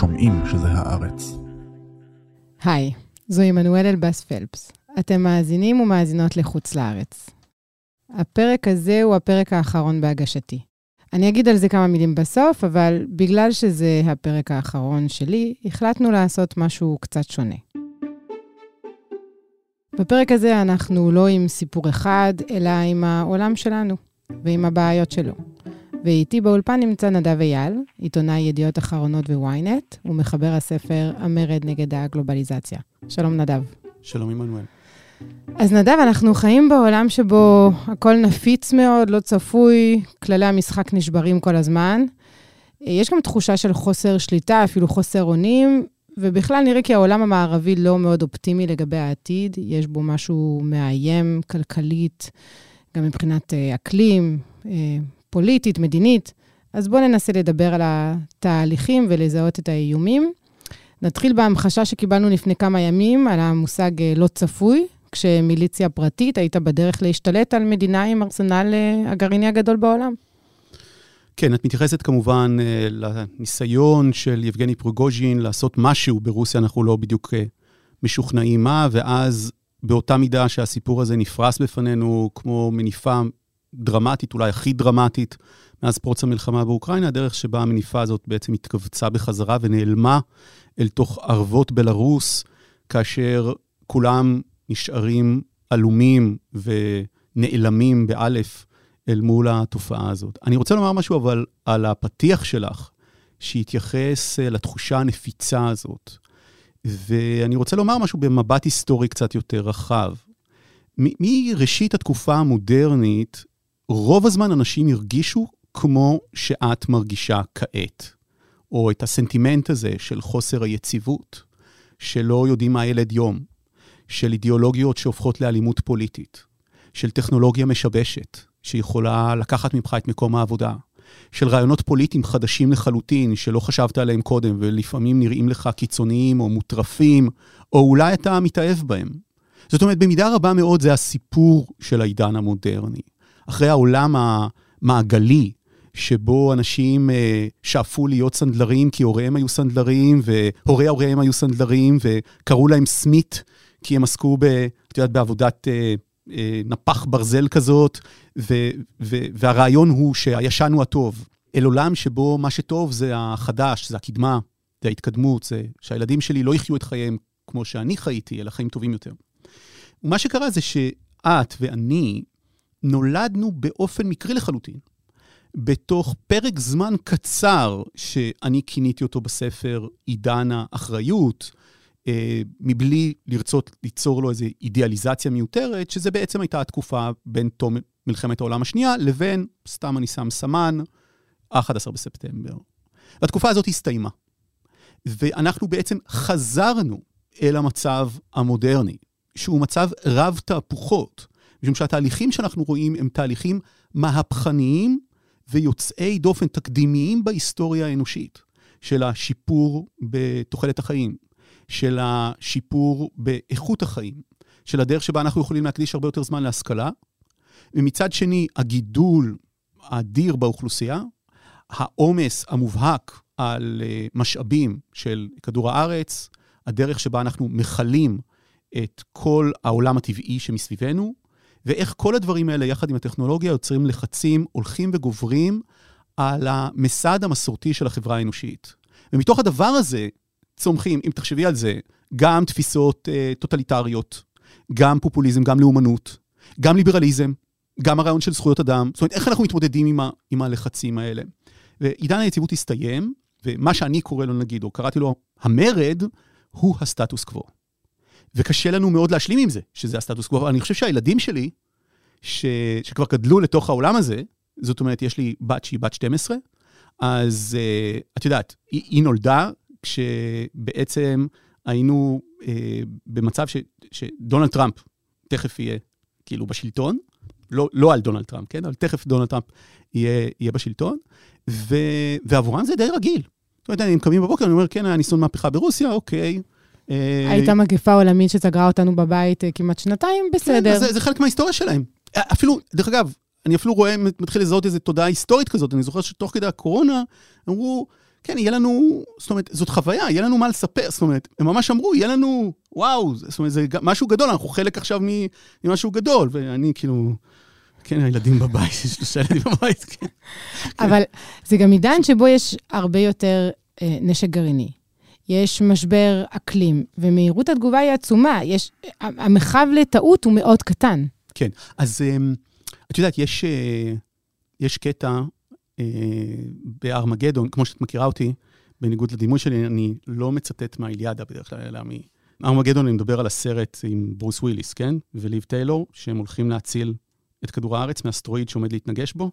שומעים שזה הארץ. היי, זו עמנואל אלבאס פלפס. אתם מאזינים ומאזינות לחוץ לארץ. הפרק הזה הוא הפרק האחרון בהגשתי. אני אגיד על זה כמה מילים בסוף, אבל בגלל שזה הפרק האחרון שלי, החלטנו לעשות משהו קצת שונה. בפרק הזה אנחנו לא עם סיפור אחד, אלא עם העולם שלנו ועם הבעיות שלו. ואיתי באולפן נמצא נדב אייל, עיתונאי ידיעות אחרונות וויינט, ומחבר הספר המרד נגד הגלובליזציה. שלום נדב. שלום עמנואל. אז נדב, אנחנו חיים בעולם שבו הכל נפיץ מאוד, לא צפוי, כללי המשחק נשברים כל הזמן. יש גם תחושה של חוסר שליטה, אפילו חוסר אונים, ובכלל נראה כי העולם המערבי לא מאוד אופטימי לגבי העתיד, יש בו משהו מאיים כלכלית, גם מבחינת אה, אקלים, אה, פוליטית, מדינית. אז בואו ננסה לדבר על התהליכים ולזהות את האיומים. נתחיל בהמחשה שקיבלנו לפני כמה ימים על המושג אה, לא צפוי, כשמיליציה פרטית הייתה בדרך להשתלט על מדינה עם ארסנל הגרעיני הגדול בעולם. כן, את מתייחסת כמובן לניסיון של יבגני פרוגוז'ין לעשות משהו ברוסיה, אנחנו לא בדיוק משוכנעים מה, ואז באותה מידה שהסיפור הזה נפרס בפנינו כמו מניפה דרמטית, אולי הכי דרמטית, מאז פרוץ המלחמה באוקראינה, הדרך שבה המניפה הזאת בעצם התכווצה בחזרה ונעלמה אל תוך ערבות בלרוס, כאשר כולם נשארים עלומים ונעלמים באלף אל מול התופעה הזאת. אני רוצה לומר משהו אבל על הפתיח שלך, שהתייחס לתחושה הנפיצה הזאת. ואני רוצה לומר משהו במבט היסטורי קצת יותר רחב. מראשית התקופה המודרנית, רוב הזמן אנשים הרגישו כמו שאת מרגישה כעת, או את הסנטימנט הזה של חוסר היציבות, שלא יודעים מה ילד יום, של אידיאולוגיות שהופכות לאלימות פוליטית, של טכנולוגיה משבשת, שיכולה לקחת ממך את מקום העבודה, של רעיונות פוליטיים חדשים לחלוטין, שלא חשבת עליהם קודם, ולפעמים נראים לך קיצוניים או מוטרפים, או אולי אתה מתאהב בהם. זאת אומרת, במידה רבה מאוד זה הסיפור של העידן המודרני. אחרי העולם המעגלי, שבו אנשים אה, שאפו להיות סנדלרים כי הוריהם היו סנדלרים, והורי הוריהם היו סנדלרים, וקראו להם סמית, כי הם עסקו, ב, את יודעת, בעבודת אה, אה, נפח ברזל כזאת, ו, ו, והרעיון הוא שהישן הוא הטוב. אל עולם שבו מה שטוב זה החדש, זה הקדמה, זה ההתקדמות, זה שהילדים שלי לא יחיו את חייהם כמו שאני חייתי, אלא חיים טובים יותר. ומה שקרה זה שאת ואני נולדנו באופן מקרי לחלוטין. בתוך פרק זמן קצר, שאני כיניתי אותו בספר עידן האחריות, אה, מבלי לרצות ליצור לו איזו אידיאליזציה מיותרת, שזה בעצם הייתה התקופה בין תום מלחמת העולם השנייה לבין, סתם אני שם סמן, 11 בספטמבר. והתקופה הזאת הסתיימה. ואנחנו בעצם חזרנו אל המצב המודרני, שהוא מצב רב תהפוכות, משום שהתהליכים שאנחנו רואים הם תהליכים מהפכניים ויוצאי דופן, תקדימיים בהיסטוריה האנושית, של השיפור בתוחלת החיים, של השיפור באיכות החיים, של הדרך שבה אנחנו יכולים להקדיש הרבה יותר זמן להשכלה, ומצד שני, הגידול האדיר באוכלוסייה, העומס המובהק על אה, משאבים של כדור הארץ, הדרך שבה אנחנו מכלים את כל העולם הטבעי שמסביבנו, ואיך כל הדברים האלה, יחד עם הטכנולוגיה, יוצרים לחצים הולכים וגוברים על המסד המסורתי של החברה האנושית. ומתוך הדבר הזה צומחים, אם תחשבי על זה, גם תפיסות אה, טוטליטריות, גם פופוליזם, גם לאומנות, גם ליברליזם, גם הרעיון של זכויות אדם. זאת אומרת, איך אנחנו מתמודדים עם, ה, עם הלחצים האלה? ועידן היציבות הסתיים, ומה שאני קורא לו, נגיד, או קראתי לו המרד, הוא הסטטוס קוו. וקשה לנו מאוד להשלים עם זה, שזה הסטטוס קוו. אני חושב שהילדים שלי, ש... שכבר גדלו לתוך העולם הזה, זאת אומרת, יש לי בת שהיא בת 12, אז uh, את יודעת, היא, היא נולדה כשבעצם היינו uh, במצב ש, שדונלד טראמפ תכף יהיה כאילו בשלטון, לא, לא על דונלד טראמפ, כן? אבל תכף דונלד טראמפ יהיה, יהיה בשלטון, ו, ועבורם זה די רגיל. זאת אומרת, אני קמים בבוקר, אני אומר, כן, היה ניסיון מהפכה ברוסיה, אוקיי. אה, הייתה מגפה עולמית שסגרה אותנו בבית אה, כמעט שנתיים, כן, בסדר. זה, זה חלק מההיסטוריה שלהם. אפילו, דרך אגב, אני אפילו רואה, מתחיל לזהות איזו תודעה היסטורית כזאת. אני זוכר שתוך כדי הקורונה, אמרו, כן, יהיה לנו, זאת אומרת, זאת חוויה, יהיה לנו מה לספר, זאת אומרת, הם ממש אמרו, יהיה לנו, וואו, זאת אומרת, זה משהו גדול, אנחנו חלק עכשיו ממשהו גדול, ואני כאילו, כן, הילדים בבית, יש שלושה ילדים בבית, כן. אבל זה גם עידן שבו יש הרבה יותר אה, נשק גרעיני. יש משבר אקלים, ומהירות התגובה היא עצומה. יש, המרחב לטעות הוא מאוד קטן. כן, אז אמ, את יודעת, יש, אה, יש קטע אה, בארמגדון, כמו שאת מכירה אותי, בניגוד לדימוי שלי, אני לא מצטט מהאיליאדה בדרך כלל, אלא מארמגדון, אני מדבר על הסרט עם ברוס וויליס, כן? וליב טיילור, שהם הולכים להציל את כדור הארץ מאסטרואיד שעומד להתנגש בו.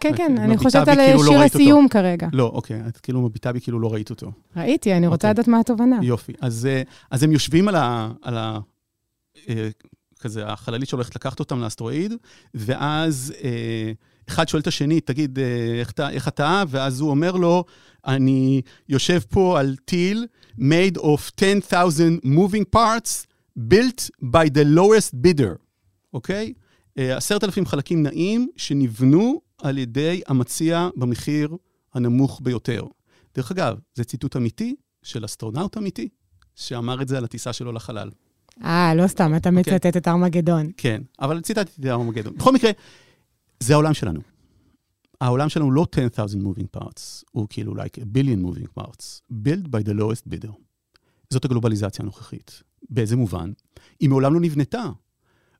כן, כן, אני חושבת על כאילו לא שיר הסיום כרגע. לא, אוקיי, את כאילו מביטה בי כאילו לא ראית אותו. ראיתי, אני רוצה אוקיי. לדעת מה התובנה. יופי. אז אה, הם יושבים על ה... כזה, החללית שהולכת לקחת אותם לאסטרואיד, ואז אה, אחד שואל את השני, תגיד, אה, איך, אתה, איך אתה? ואז הוא אומר לו, אני יושב פה על טיל made of 10,000 moving parts, built by the lowest bidder, אוקיי? אה, עשרת אלפים חלקים נעים שנבנו על ידי המציע במחיר הנמוך ביותר. דרך אגב, זה ציטוט אמיתי של אסטרונאוט אמיתי, שאמר את זה על הטיסה שלו לחלל. אה, לא סתם, אתה אוקיי. מצטט את ארמגדון. כן, אבל ציטטתי את ארמגדון. בכל מקרה, זה העולם שלנו. העולם שלנו לא 10,000 moving parts, הוא כאילו like a billion moving parts, built by the lowest bidder. זאת הגלובליזציה הנוכחית. באיזה מובן? היא מעולם לא נבנתה.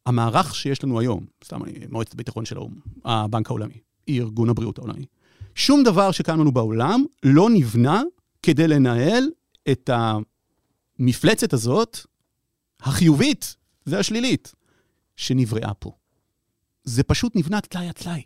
המערך שיש לנו היום, סתם מועצת הביטחון של האו"ם, הבנק העולמי, ארגון הבריאות העולמי, שום דבר שקיים לנו בעולם לא נבנה כדי לנהל את המפלצת הזאת החיובית והשלילית שנבראה פה. זה פשוט נבנה טלאי על טלאי.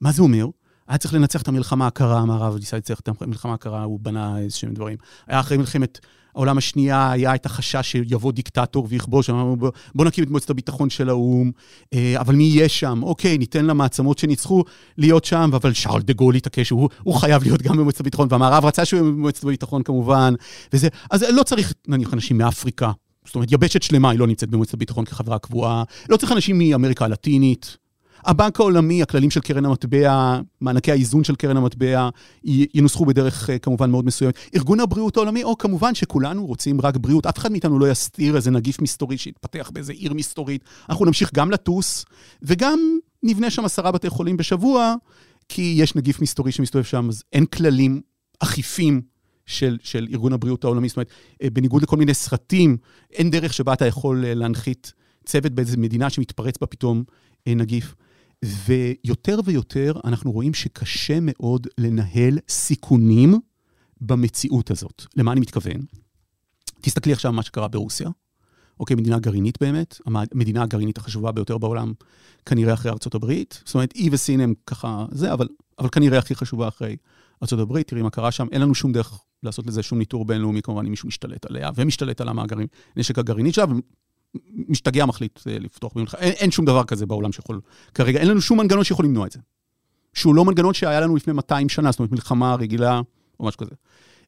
מה זה אומר? היה צריך לנצח את המלחמה הקרה, המערב ניסה לנצח את המלחמה הקרה, הוא בנה איזשהם דברים. היה אחרי מלחמת העולם השנייה, היה את החשש שיבוא דיקטטור ויכבוש, אמרנו, בוא, נקים את מועצת הביטחון של האו"ם, אה, אבל מי יהיה שם? אוקיי, ניתן למעצמות שניצחו להיות שם, אבל שאול דה גול התעקש, הוא, הוא חייב להיות גם במועצת הביטחון, והמערב רצה שהוא יהיה במועצת הביטחון כמובן, וזה, אז לא צריך, נניח, אנשים מאפריקה, זאת אומרת, יבשת שלמה היא לא נמצאת במועצת הביטחון כחברה קבועה, לא צריך אנשים מאמריקה הלטינית. הבנק העולמי, הכללים של קרן המטבע, מענקי האיזון של קרן המטבע, ינוסחו בדרך אה, כמובן מאוד מסוימת. ארגון הבריאות העולמי, או כמובן שכולנו רוצים רק בריאות, אף אחד מאיתנו לא יסתיר איזה נגיף מסתורי שיתפתח באיזה עיר מסתורית. אנחנו נמשיך גם לטוס, וגם נבנה שם עשרה בתי חולים בשבוע, כי יש נגיף מסתורי שמסתובב שם, אז אין כללים אכיפים של, של ארגון הבריאות העולמי. זאת אומרת, אה, בניגוד לכל מיני סרטים, אין דרך שבה אתה יכול אה, להנחית צוות באיזו מדינה שמתפרץ בה פתאום נגיף. ויותר ויותר אנחנו רואים שקשה מאוד לנהל סיכונים במציאות הזאת. למה אני מתכוון? תסתכלי עכשיו מה שקרה ברוסיה. אוקיי, מדינה גרעינית באמת, המדינה הגרעינית החשובה ביותר בעולם, כנראה אחרי ארצות הברית. זאת אומרת, אי וסין הם ככה זה, אבל, אבל כנראה הכי חשובה אחרי ארצות הברית. תראי מה קרה שם, אין לנו שום דרך לעשות לזה שום ניטור בינלאומי, כמובן, אם מישהו משתלט עליה, ומשתלט על המאגרים, נשק הגרעינית שלה, משתגע מחליט אה, לפתוח במלחמה. אין, אין שום דבר כזה בעולם שיכול... כרגע אין לנו שום מנגנון שיכול למנוע את זה. שהוא לא מנגנון שהיה לנו לפני 200 שנה, זאת אומרת מלחמה רגילה או משהו כזה.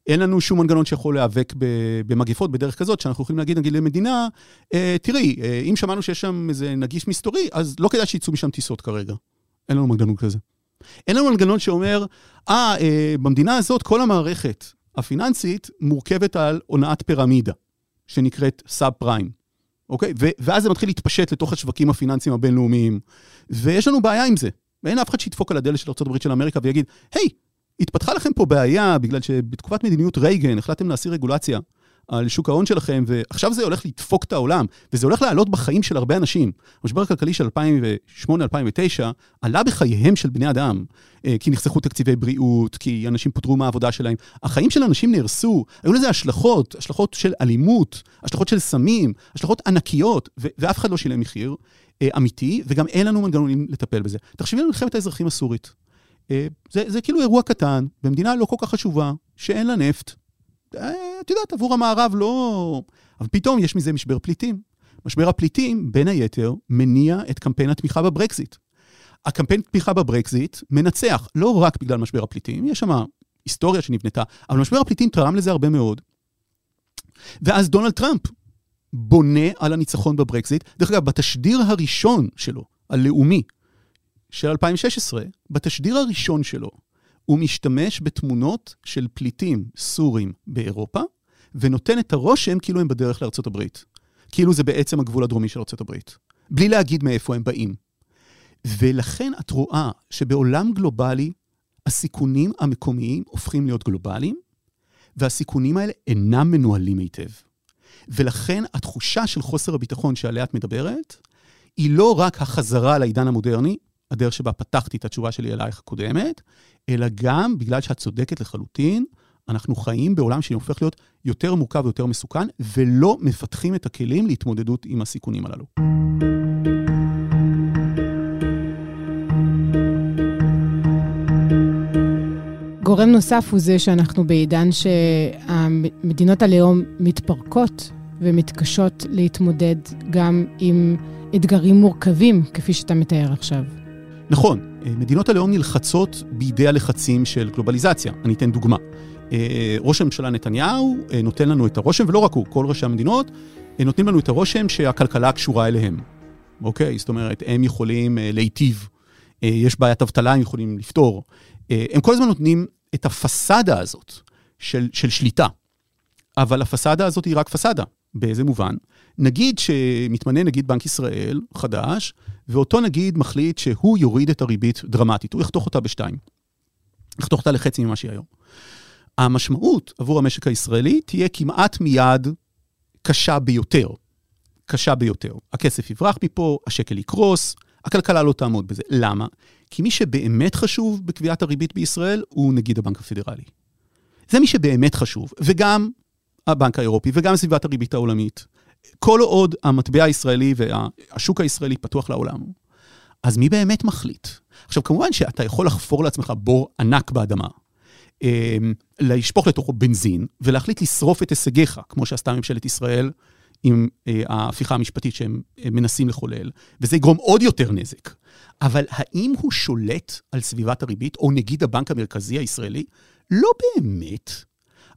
אין לנו שום מנגנון שיכול להיאבק במגפות בדרך כזאת, שאנחנו יכולים להגיד, נגיד למדינה, אה, תראי, אה, אם שמענו שיש שם איזה נגיף מסתורי, אז לא כדאי שיצאו משם טיסות כרגע. אין לנו מנגנון כזה. אין לנו מנגנון שאומר, אה, במדינה הזאת כל המערכת הפיננסית מורכבת על הונאת פירמידה, שנקראת סאב פריים. אוקיי? ו- ואז זה מתחיל להתפשט לתוך השווקים הפיננסיים הבינלאומיים, ויש לנו בעיה עם זה. ואין אף אחד שידפוק על הדלת של ארה"ב של אמריקה ויגיד, היי, התפתחה לכם פה בעיה בגלל שבתקופת מדיניות רייגן החלטתם להסיר רגולציה על שוק ההון שלכם, ועכשיו זה הולך לדפוק את העולם, וזה הולך לעלות בחיים של הרבה אנשים. המשבר הכלכלי של 2008-2009 עלה בחייהם של בני אדם, אה, כי נחסכו תקציבי בריאות, כי אנשים פוטרו מהעבודה שלהם. החיים של אנשים נהרסו, היו לזה השלכות, השלכות של אלימות, השלכות של סמים, השלכות ענקיות, ואף אחד לא שילם מחיר אה, אמיתי, וגם אין לנו מנגנונים לטפל בזה. תחשבי על מלחמת האזרחים הסורית. אה, זה, זה כאילו אירוע קטן, במדינה לא כל כך חשובה, שאין לה נפט, את יודעת, עבור המערב לא... אבל פתאום יש מזה משבר פליטים. משבר הפליטים, בין היתר, מניע את קמפיין התמיכה בברקזיט. הקמפיין תמיכה בברקזיט מנצח לא רק בגלל משבר הפליטים, יש שם היסטוריה שנבנתה, אבל משבר הפליטים תרם לזה הרבה מאוד. ואז דונלד טראמפ בונה על הניצחון בברקזיט. דרך אגב, בתשדיר הראשון שלו, הלאומי, של 2016, בתשדיר הראשון שלו, הוא משתמש בתמונות של פליטים סורים באירופה, ונותן את הרושם כאילו הם בדרך לארצות הברית. כאילו זה בעצם הגבול הדרומי של ארצות הברית. בלי להגיד מאיפה הם באים. ולכן את רואה שבעולם גלובלי, הסיכונים המקומיים הופכים להיות גלובליים, והסיכונים האלה אינם מנוהלים היטב. ולכן התחושה של חוסר הביטחון שעליה את מדברת, היא לא רק החזרה לעידן המודרני, הדרך שבה פתחתי את התשובה שלי אלייך הקודמת, אלא גם בגלל שאת צודקת לחלוטין, אנחנו חיים בעולם שהופך להיות יותר מורכב ויותר מסוכן, ולא מפתחים את הכלים להתמודדות עם הסיכונים הללו. גורם נוסף הוא זה שאנחנו בעידן שמדינות הלאום מתפרקות ומתקשות להתמודד גם עם אתגרים מורכבים, כפי שאתה מתאר עכשיו. נכון, מדינות הלאום נלחצות בידי הלחצים של גלובליזציה. אני אתן דוגמה. ראש הממשלה נתניהו נותן לנו את הרושם, ולא רק הוא, כל ראשי המדינות, נותנים לנו את הרושם שהכלכלה קשורה אליהם. אוקיי? זאת אומרת, הם יכולים להיטיב. יש בעיית אבטלה, הם יכולים לפתור. הם כל הזמן נותנים את הפסאדה הזאת של, של שליטה. אבל הפסאדה הזאת היא רק פסאדה. באיזה מובן? נגיד שמתמנה נגיד בנק ישראל חדש, ואותו נגיד מחליט שהוא יוריד את הריבית דרמטית, הוא יחתוך אותה בשתיים. יחתוך אותה לחצי ממה שהיא היום. המשמעות עבור המשק הישראלי תהיה כמעט מיד קשה ביותר. קשה ביותר. הכסף יברח מפה, השקל יקרוס, הכלכלה לא תעמוד בזה. למה? כי מי שבאמת חשוב בקביעת הריבית בישראל הוא נגיד הבנק הפדרלי. זה מי שבאמת חשוב, וגם הבנק האירופי, וגם סביבת הריבית העולמית. כל עוד המטבע הישראלי והשוק הישראלי פתוח לעולם, אז מי באמת מחליט? עכשיו, כמובן שאתה יכול לחפור לעצמך בור ענק באדמה, אמ, לשפוך לתוכו בנזין, ולהחליט לשרוף את הישגיך, כמו שעשתה ממשלת ישראל עם אה, ההפיכה המשפטית שהם מנסים לחולל, וזה יגרום עוד יותר נזק. אבל האם הוא שולט על סביבת הריבית, או נגיד הבנק המרכזי הישראלי? לא באמת.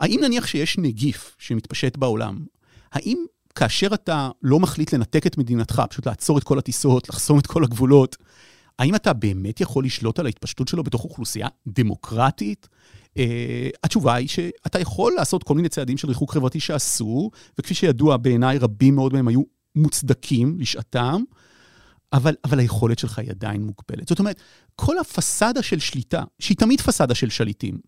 האם נניח שיש נגיף שמתפשט בעולם, האם כאשר אתה לא מחליט לנתק את מדינתך, פשוט לעצור את כל הטיסות, לחסום את כל הגבולות, האם אתה באמת יכול לשלוט על ההתפשטות שלו בתוך אוכלוסייה דמוקרטית? Uh, התשובה היא שאתה יכול לעשות כל מיני צעדים של ריחוק חברתי שאסור, וכפי שידוע, בעיניי רבים מאוד מהם היו מוצדקים לשעתם, אבל, אבל היכולת שלך היא עדיין מוגבלת. זאת אומרת, כל הפסאדה של שליטה, שהיא תמיד פסאדה של שליטים,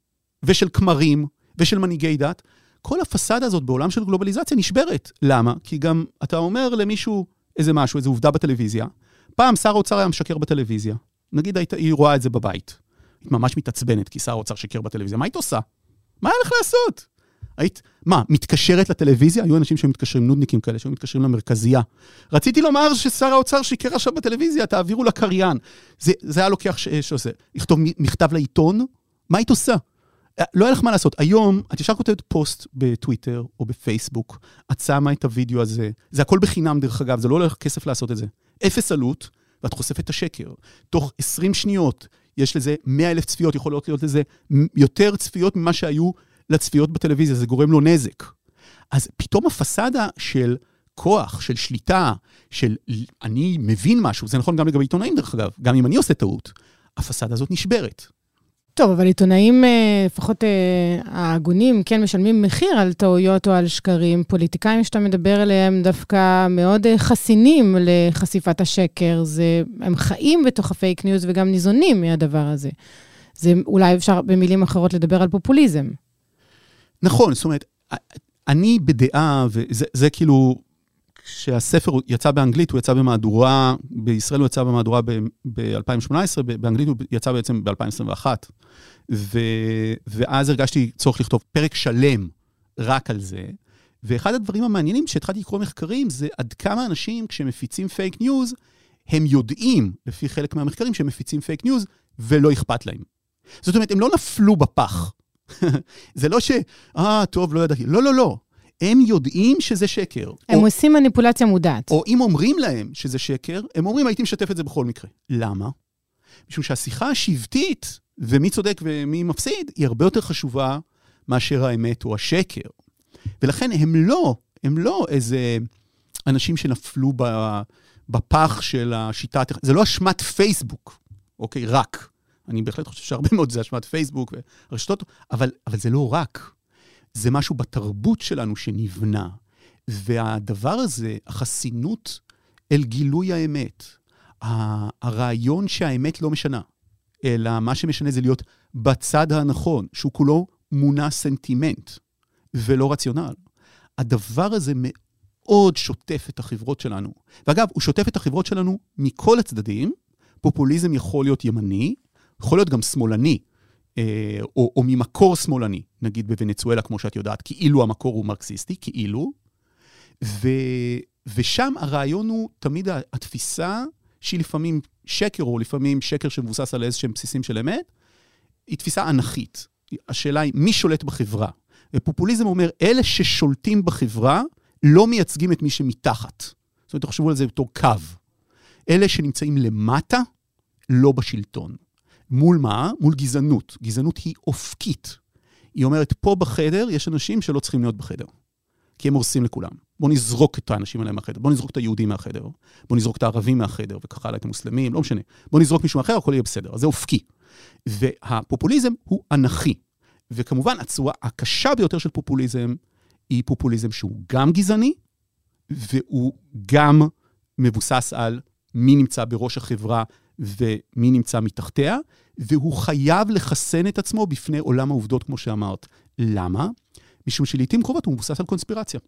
ושל כמרים, ושל מנהיגי דת, כל הפסאדה הזאת בעולם של גלובליזציה נשברת. למה? כי גם אתה אומר למישהו איזה משהו, איזו עובדה בטלוויזיה. פעם שר האוצר היה משקר בטלוויזיה. נגיד היית, היא רואה את זה בבית. היית ממש מתעצבנת כי שר האוצר שיקר בטלוויזיה. מה היית עושה? מה היה לך לעשות? היית, מה, מתקשרת לטלוויזיה? היו אנשים שמתקשרים, נודניקים כאלה, שהיו מתקשרים למרכזייה. רציתי לומר ששר האוצר שיקר עכשיו בטלוויזיה, תעבירו לקריין. זה, זה היה לוקח, ש, שעושה, לכתוב מכתב לעיתון, מה היית עושה? לא היה לך מה לעשות. היום, את ישר כותבת פוסט בטוויטר או בפייסבוק, את שמה את הוידאו הזה, זה הכל בחינם דרך אגב, זה לא הולך כסף לעשות את זה. אפס עלות, ואת חושפת את השקר. תוך 20 שניות יש לזה 100 אלף צפיות, יכולות להיות לזה יותר צפיות ממה שהיו לצפיות בטלוויזיה, זה גורם לו נזק. אז פתאום הפסאדה של כוח, של שליטה, של אני מבין משהו, זה נכון גם לגבי עיתונאים דרך אגב, גם אם אני עושה טעות, הפסאדה הזאת נשברת. טוב, אבל עיתונאים, אה, לפחות אה, ההגונים, כן משלמים מחיר על טעויות או על שקרים. פוליטיקאים שאתה מדבר עליהם דווקא מאוד אה, חסינים לחשיפת השקר. זה, הם חיים בתוך ה fake news וגם ניזונים מהדבר הזה. זה אולי אפשר במילים אחרות לדבר על פופוליזם. נכון, זאת אומרת, אני בדעה, וזה כאילו, כשהספר יצא באנגלית, הוא יצא במהדורה, בישראל הוא יצא במהדורה ב-2018, באנגלית הוא יצא בעצם ב-2021. ו... ואז הרגשתי צורך לכתוב פרק שלם רק על זה. ואחד הדברים המעניינים שהתחלתי לקרוא מחקרים זה עד כמה אנשים כשמפיצים פייק ניוז, הם יודעים, לפי חלק מהמחקרים, שהם מפיצים פייק ניוז ולא אכפת להם. זאת אומרת, הם לא נפלו בפח. זה לא ש... אה, טוב, לא ידעתי. לא, לא, לא. הם יודעים שזה שקר. הם או, עושים מניפולציה מודעת. או אם אומרים להם שזה שקר, הם אומרים, הייתי משתף את זה בכל מקרה. למה? משום שהשיחה השבטית, ומי צודק ומי מפסיד, היא הרבה יותר חשובה מאשר האמת או השקר. ולכן הם לא, הם לא איזה אנשים שנפלו בפח של השיטה, זה לא אשמת פייסבוק, אוקיי? רק. אני בהחלט חושב שהרבה מאוד זה אשמת פייסבוק ורשתות, אבל, אבל זה לא רק. זה משהו בתרבות שלנו שנבנה. והדבר הזה, החסינות אל גילוי האמת, הרעיון שהאמת לא משנה, אלא מה שמשנה זה להיות בצד הנכון, שהוא כולו מונע סנטימנט ולא רציונל. הדבר הזה מאוד שוטף את החברות שלנו. ואגב, הוא שוטף את החברות שלנו מכל הצדדים. פופוליזם יכול להיות ימני, יכול להיות גם שמאלני, או, או ממקור שמאלני, נגיד בוונצואלה, כמו שאת יודעת, כאילו המקור הוא מרקסיסטי, כאילו. ו, ושם הרעיון הוא תמיד התפיסה שהיא לפעמים שקר, או לפעמים שקר שמבוסס על איזשהם בסיסים של אמת, היא תפיסה אנכית. השאלה היא, מי שולט בחברה? ופופוליזם אומר, אלה ששולטים בחברה לא מייצגים את מי שמתחת. זאת אומרת, תחשבו על זה בתור קו. אלה שנמצאים למטה, לא בשלטון. מול מה? מול גזענות. גזענות היא אופקית. היא אומרת, פה בחדר יש אנשים שלא צריכים להיות בחדר, כי הם הורסים לכולם. בואו נזרוק את האנשים האלה מהחדר, בואו נזרוק את היהודים מהחדר, בואו נזרוק את הערבים מהחדר, וכך הלאה, את המוסלמים, לא משנה. בואו נזרוק מישהו אחר, הכל יהיה בסדר. אז זה אופקי. והפופוליזם הוא אנכי. וכמובן, הצורה הקשה ביותר של פופוליזם היא פופוליזם שהוא גם גזעני, והוא גם מבוסס על מי נמצא בראש החברה ומי נמצא מתחתיה, והוא חייב לחסן את עצמו בפני עולם העובדות, כמו שאמרת. למה? משום שלעיתים קרובות הוא מבוסס על קונספירציה.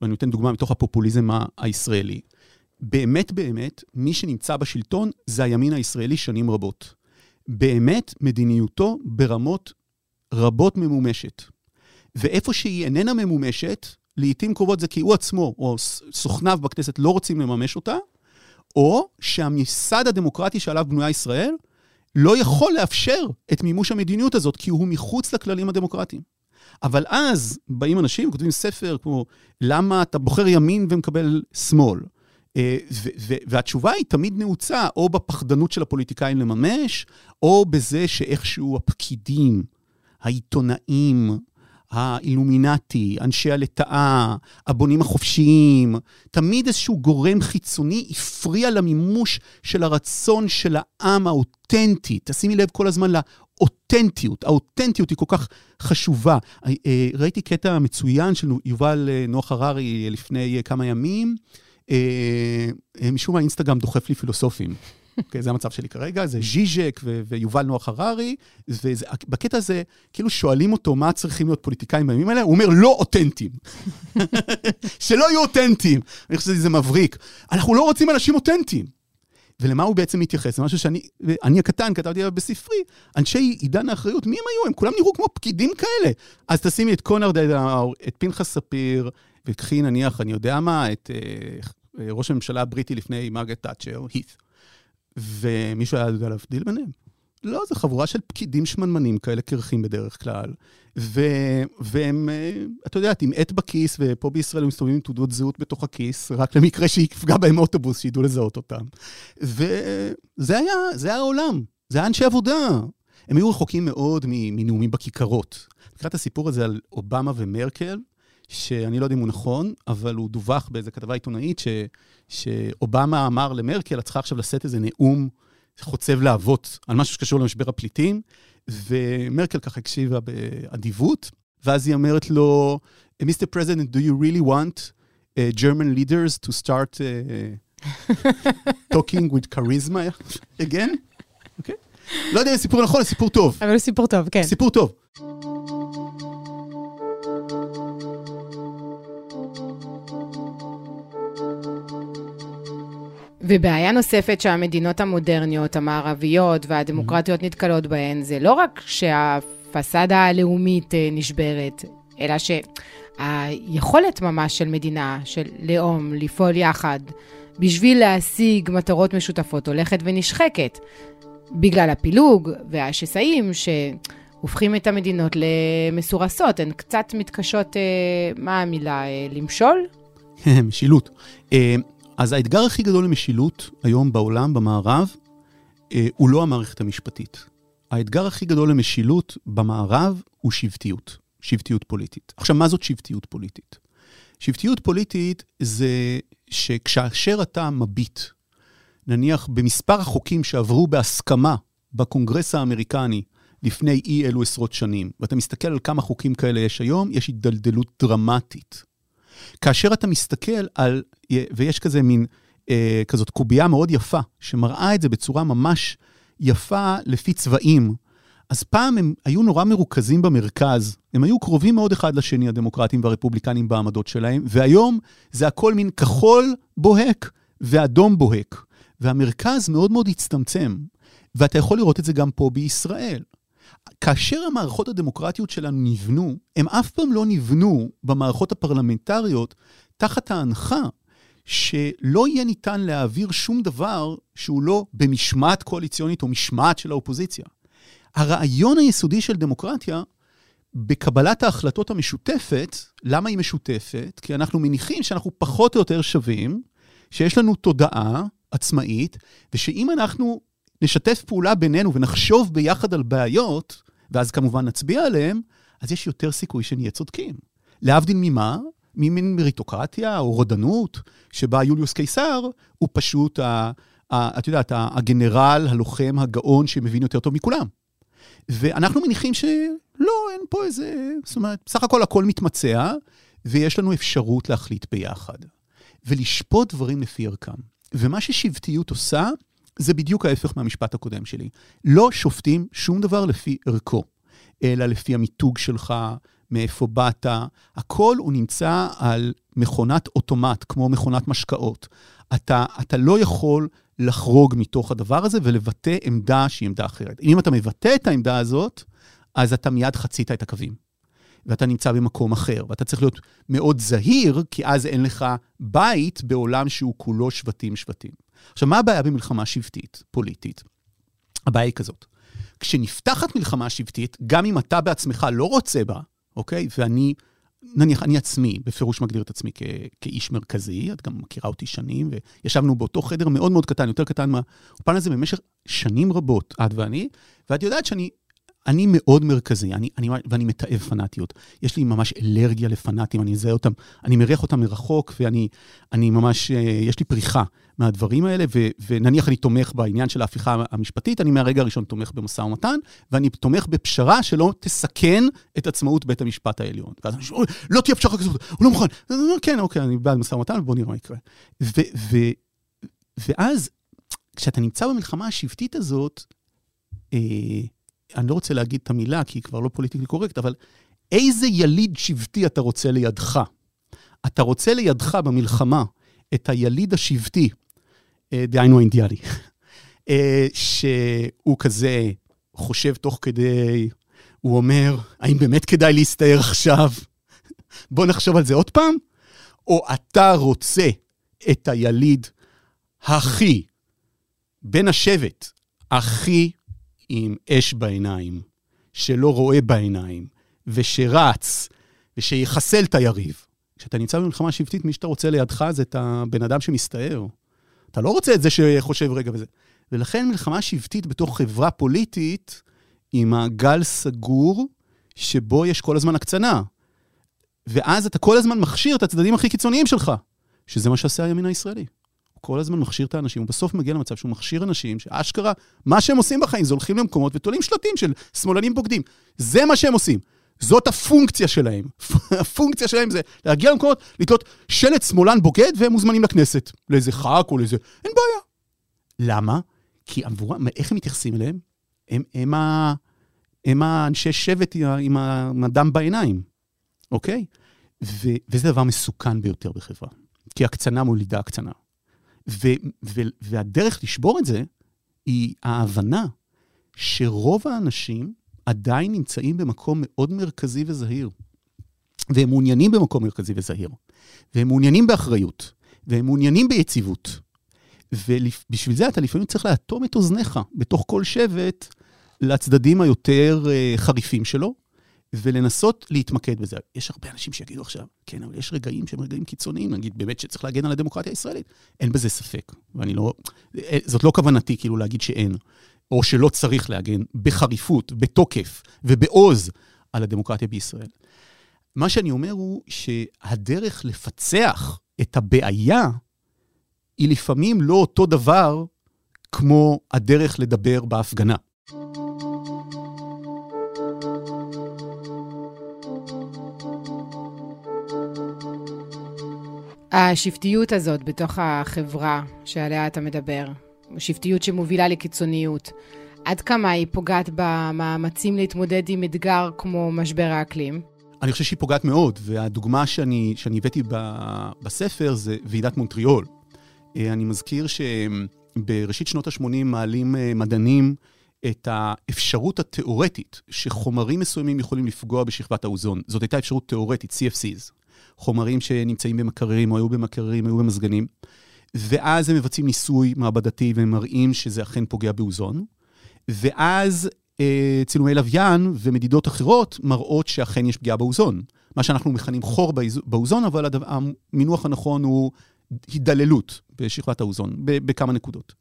ואני נותן דוגמה מתוך הפופוליזם הישראלי. באמת באמת, מי שנמצא בשלטון זה הימין הישראלי שנים רבות. באמת, מדיניותו ברמות רבות ממומשת. ואיפה שהיא איננה ממומשת, לעיתים קרובות זה כי הוא עצמו, או סוכניו בכנסת לא רוצים לממש אותה, או שהמסד הדמוקרטי שעליו בנויה ישראל לא יכול לאפשר את מימוש המדיניות הזאת, כי הוא מחוץ לכללים הדמוקרטיים. אבל אז באים אנשים, כותבים ספר כמו, למה אתה בוחר ימין ומקבל שמאל? אה, והתשובה היא תמיד נעוצה, או בפחדנות של הפוליטיקאים לממש, או בזה שאיכשהו הפקידים, העיתונאים, האילומינטי, אנשי הלטאה, הבונים החופשיים, תמיד איזשהו גורם חיצוני הפריע למימוש של הרצון של העם האותנטי. תשימי לב כל הזמן לאותנטיות, האותנטיות היא כל כך חשובה. אה, ראיתי קטע מצוין של יובל אה, נוח הררי לפני כמה ימים. אה, משום מה אינסטגרם דוחף לי פילוסופים. אוקיי, זה המצב שלי כרגע, זה ז'יז'ק ו- ויובל נוח הררי, ובקטע הזה, כאילו שואלים אותו מה צריכים להיות פוליטיקאים בימים האלה, הוא אומר, לא אותנטיים. שלא יהיו אותנטיים. אני חושב שזה מבריק. אנחנו לא רוצים אנשים אותנטיים. ולמה הוא בעצם מתייחס? זה משהו שאני, אני הקטן, כתבתי עליו בספרי, אנשי עידן האחריות, מי הם היו? הם כולם נראו כמו פקידים כאלה. אז תשימי את קונרד, את פנחס ספיר, וקחי נניח, אני יודע מה, את uh, ראש הממשלה הבריטי לפני מרגט תאצ'ר, הית'. ומישהו היה יודע להבדיל ביניהם? לא, זו חבורה של פקידים שמנמנים כאלה קרחים בדרך כלל. ו... והם, אה, את יודעת, עם עט בכיס, ופה בישראל הם מסתובבים עם תעודות זהות בתוך הכיס, רק למקרה שיפגע בהם אוטובוס, שידעו לזהות אותם. וזה היה, זה היה העולם, זה היה אנשי עבודה. הם היו רחוקים מאוד מנאומים בכיכרות. נקרא את הסיפור הזה על אובמה ומרקל, שאני לא יודע אם הוא נכון, אבל הוא דווח באיזו כתבה עיתונאית, ש, שאובמה אמר למרקל, את צריכה עכשיו לשאת איזה נאום חוצב להבות על משהו שקשור למשבר הפליטים, ומרקל ככה הקשיבה באדיבות, ואז היא אומרת לו, Mr. President, do you really want uh, German leaders to start uh, talking with charisma again? Okay? לא יודע אם זה סיפור נכון, זה סיפור טוב. אבל הוא סיפור טוב, כן. סיפור טוב. ובעיה נוספת שהמדינות המודרניות, המערביות והדמוקרטיות mm-hmm. נתקלות בהן, זה לא רק שהפסאדה הלאומית אה, נשברת, אלא שהיכולת ממש של מדינה, של לאום, לפעול יחד בשביל להשיג מטרות משותפות הולכת ונשחקת, בגלל הפילוג והשסעים שהופכים את המדינות למסורסות, הן קצת מתקשות, אה, מה המילה, אה, למשול? משילות. אז האתגר הכי גדול למשילות היום בעולם, במערב, אה, הוא לא המערכת המשפטית. האתגר הכי גדול למשילות במערב הוא שבטיות, שבטיות פוליטית. עכשיו, מה זאת שבטיות פוליטית? שבטיות פוליטית זה שכאשר אתה מביט, נניח במספר החוקים שעברו בהסכמה בקונגרס האמריקני לפני אי אלו עשרות שנים, ואתה מסתכל על כמה חוקים כאלה יש היום, יש הידלדלות דרמטית. כאשר אתה מסתכל על, ויש כזה מין, אה, כזאת קובייה מאוד יפה, שמראה את זה בצורה ממש יפה לפי צבעים. אז פעם הם היו נורא מרוכזים במרכז, הם היו קרובים מאוד אחד לשני, הדמוקרטים והרפובליקנים בעמדות שלהם, והיום זה הכל מין כחול בוהק ואדום בוהק. והמרכז מאוד מאוד הצטמצם, ואתה יכול לראות את זה גם פה בישראל. כאשר המערכות הדמוקרטיות שלנו נבנו, הם אף פעם לא נבנו במערכות הפרלמנטריות תחת ההנחה שלא יהיה ניתן להעביר שום דבר שהוא לא במשמעת קואליציונית או משמעת של האופוזיציה. הרעיון היסודי של דמוקרטיה, בקבלת ההחלטות המשותפת, למה היא משותפת? כי אנחנו מניחים שאנחנו פחות או יותר שווים, שיש לנו תודעה עצמאית, ושאם אנחנו נשתף פעולה בינינו ונחשוב ביחד על בעיות, ואז כמובן נצביע עליהן, אז יש יותר סיכוי שנהיה צודקים. להבדיל ממה? ממין מריטוקרטיה או רודנות, שבה יוליוס קיסר הוא פשוט, ה, ה, את יודעת, הגנרל, הלוחם, הגאון שמבין יותר טוב מכולם. ואנחנו מניחים שלא, אין פה איזה... זאת אומרת, בסך הכל הכל מתמצע, ויש לנו אפשרות להחליט ביחד. ולשפוט דברים לפי ערכם. ומה ששבטיות עושה, זה בדיוק ההפך מהמשפט הקודם שלי. לא שופטים שום דבר לפי ערכו, אלא לפי המיתוג שלך, מאיפה באת. הכל הוא נמצא על מכונת אוטומט, כמו מכונת משקאות. אתה, אתה לא יכול לחרוג מתוך הדבר הזה ולבטא עמדה שהיא עמדה אחרת. אם אתה מבטא את העמדה הזאת, אז אתה מיד חצית את הקווים. ואתה נמצא במקום אחר, ואתה צריך להיות מאוד זהיר, כי אז אין לך בית בעולם שהוא כולו שבטים-שבטים. עכשיו, מה הבעיה במלחמה שבטית, פוליטית? הבעיה היא כזאת. כשנפתחת מלחמה שבטית, גם אם אתה בעצמך לא רוצה בה, אוקיי? ואני, נניח, אני עצמי, בפירוש מגדיר את עצמי כ- כאיש מרכזי, את גם מכירה אותי שנים, וישבנו באותו חדר מאוד מאוד קטן, יותר קטן מהאופן הזה במשך שנים רבות, את ואני, ואת יודעת שאני אני מאוד מרכזי, אני, אני, ואני מתעב פנאטיות. יש לי ממש אלרגיה לפנאטים, אני אזהה אותם, אני מריח אותם מרחוק, ואני אני ממש, אה, יש לי פריחה מהדברים האלה, ו, ונניח אני תומך בעניין של ההפיכה המשפטית, אני מהרגע הראשון תומך במשא ומתן, ואני תומך בפשרה שלא תסכן את עצמאות בית המשפט העליון. ואז אני אומר, לא תהיה פשרה כזאת, הוא לא מוכן. כן, אוקיי, אני בעד משא ומתן, ובוא נראה מה יקרה. ו, ו, ואז, כשאתה נמצא במלחמה השבטית הזאת, אה, אני לא רוצה להגיד את המילה, כי היא כבר לא פוליטיקלי קורקט, אבל איזה יליד שבטי אתה רוצה לידך? אתה רוצה לידך במלחמה את היליד השבטי, דהיינו האינדיאני, אה, שהוא כזה חושב תוך כדי, הוא אומר, האם באמת כדאי להסתער עכשיו? בוא נחשוב על זה עוד פעם. או אתה רוצה את היליד הכי, בן השבט, הכי עם אש בעיניים, שלא רואה בעיניים, ושרץ, ושיחסל את היריב. כשאתה נמצא במלחמה שבטית, מי שאתה רוצה לידך זה את הבן אדם שמסתער. אתה לא רוצה את זה שחושב רגע וזה. ולכן מלחמה שבטית בתוך חברה פוליטית היא מעגל סגור, שבו יש כל הזמן הקצנה. ואז אתה כל הזמן מכשיר את הצדדים הכי קיצוניים שלך, שזה מה שעושה הימין הישראלי. כל הזמן מכשיר את האנשים, ובסוף מגיע למצב שהוא מכשיר אנשים שאשכרה, מה שהם עושים בחיים זה הולכים למקומות ותולים שלטים של שמאלנים בוגדים. זה מה שהם עושים. זאת הפונקציה שלהם. הפונקציה שלהם זה להגיע למקומות, לתלות שלט שמאלן בוגד והם מוזמנים לכנסת. לאיזה ח"כ או לאיזה... אין בעיה. למה? כי עבורם, איך הם מתייחסים אליהם? הם, הם, ה, הם האנשי שבט עם, הדם בעיניים, אוקיי? ו, וזה דבר מסוכן ביותר בחברה. כי הקצנה מולידה הקצנה. ו, ו, והדרך לשבור את זה היא ההבנה שרוב האנשים עדיין נמצאים במקום מאוד מרכזי וזהיר. והם מעוניינים במקום מרכזי וזהיר. והם מעוניינים באחריות. והם מעוניינים ביציבות. ובשביל זה אתה לפעמים צריך לאטום את אוזניך בתוך כל שבט לצדדים היותר uh, חריפים שלו, ולנסות להתמקד בזה. יש הרבה אנשים שיגידו עכשיו, כן, אבל יש רגעים שהם רגעים קיצוניים, נגיד באמת שצריך להגן על הדמוקרטיה הישראלית. אין בזה ספק, ואני לא... אה, זאת לא כוונתי כאילו להגיד שאין, או שלא צריך להגן בחריפות, בתוקף ובעוז על הדמוקרטיה בישראל. מה שאני אומר הוא שהדרך לפצח את הבעיה היא לפעמים לא אותו דבר כמו הדרך לדבר בהפגנה. השבטיות הזאת בתוך החברה שעליה אתה מדבר, שבטיות שמובילה לקיצוניות, עד כמה היא פוגעת במאמצים להתמודד עם אתגר כמו משבר האקלים? אני חושב שהיא פוגעת מאוד, והדוגמה שאני, שאני הבאתי בספר זה ועידת מונטריאול. אה, אני מזכיר שבראשית שנות ה-80 מעלים אה, מדענים את האפשרות התיאורטית שחומרים מסוימים יכולים לפגוע בשכבת האוזון. זאת הייתה אפשרות תיאורטית, CFCs. חומרים שנמצאים במקררים או היו במקררים, היו במזגנים. ואז הם מבצעים ניסוי מעבדתי והם מראים שזה אכן פוגע באוזון. ואז אה, צילומי לוויין ומדידות אחרות מראות שאכן יש פגיעה באוזון. מה שאנחנו מכנים חור באוזון, אבל המינוח הנכון הוא הידללות בשכבת האוזון, בכמה נקודות.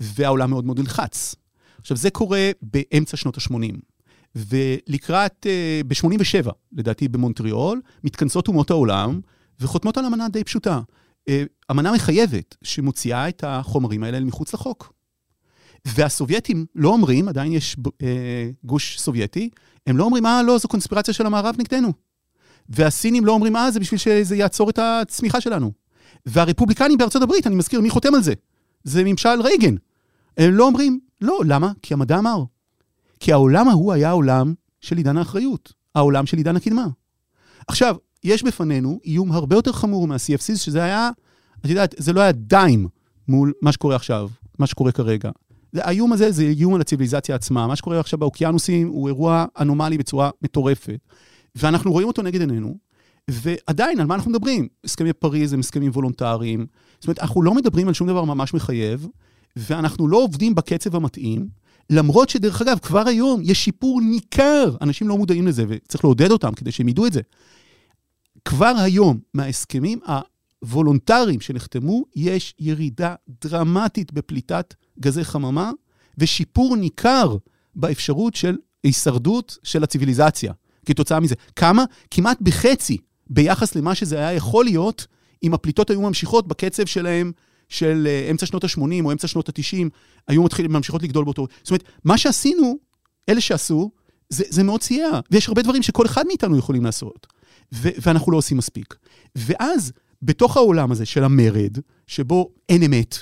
והעולם מאוד מאוד נלחץ. עכשיו, זה קורה באמצע שנות ה-80. ולקראת, uh, ב-87, לדעתי במונטריאול, מתכנסות אומות העולם וחותמות על אמנה די פשוטה. Uh, אמנה מחייבת שמוציאה את החומרים האלה מחוץ לחוק. והסובייטים לא אומרים, עדיין יש uh, גוש סובייטי, הם לא אומרים, אה, לא, זו קונספירציה של המערב נגדנו. והסינים לא אומרים, אה, זה בשביל שזה יעצור את הצמיחה שלנו. והרפובליקנים בארצות הברית, אני מזכיר, מי חותם על זה? זה ממשל רייגן. הם לא אומרים, לא, למה? כי המדע אמר. כי העולם ההוא היה העולם של עידן האחריות, העולם של עידן הקדמה. עכשיו, יש בפנינו איום הרבה יותר חמור מה-CFCs, שזה היה, את יודעת, זה לא היה דיים מול מה שקורה עכשיו, מה שקורה כרגע. האיום הזה זה איום על הציוויליזציה עצמה. מה שקורה עכשיו באוקיינוסים הוא אירוע אנומלי בצורה מטורפת. ואנחנו רואים אותו נגד עינינו, ועדיין, על מה אנחנו מדברים? הסכמי פריז הם הסכמים וולונטריים. זאת אומרת, אנחנו לא מדברים על שום דבר ממש מחייב, ואנחנו לא עובדים בקצב המתאים, למרות שדרך אגב, כבר היום יש שיפור ניכר, אנשים לא מודעים לזה, וצריך לעודד אותם כדי שהם ידעו את זה. כבר היום, מההסכמים הוולונטריים שנחתמו, יש ירידה דרמטית בפליטת גזי חממה, ושיפור ניכר באפשרות של הישרדות של הציוויליזציה. כתוצאה מזה. כמה? כמעט בחצי ביחס למה שזה היה יכול להיות, אם הפליטות היו ממשיכות בקצב שלהם של uh, אמצע שנות ה-80 או אמצע שנות ה-90, היו מתחילים, ממשיכות לגדול באותו... זאת אומרת, מה שעשינו, אלה שעשו, זה, זה מאוד סייע. ויש הרבה דברים שכל אחד מאיתנו יכולים לעשות, ואנחנו לא עושים מספיק. ואז, בתוך העולם הזה של המרד, שבו אין אמת,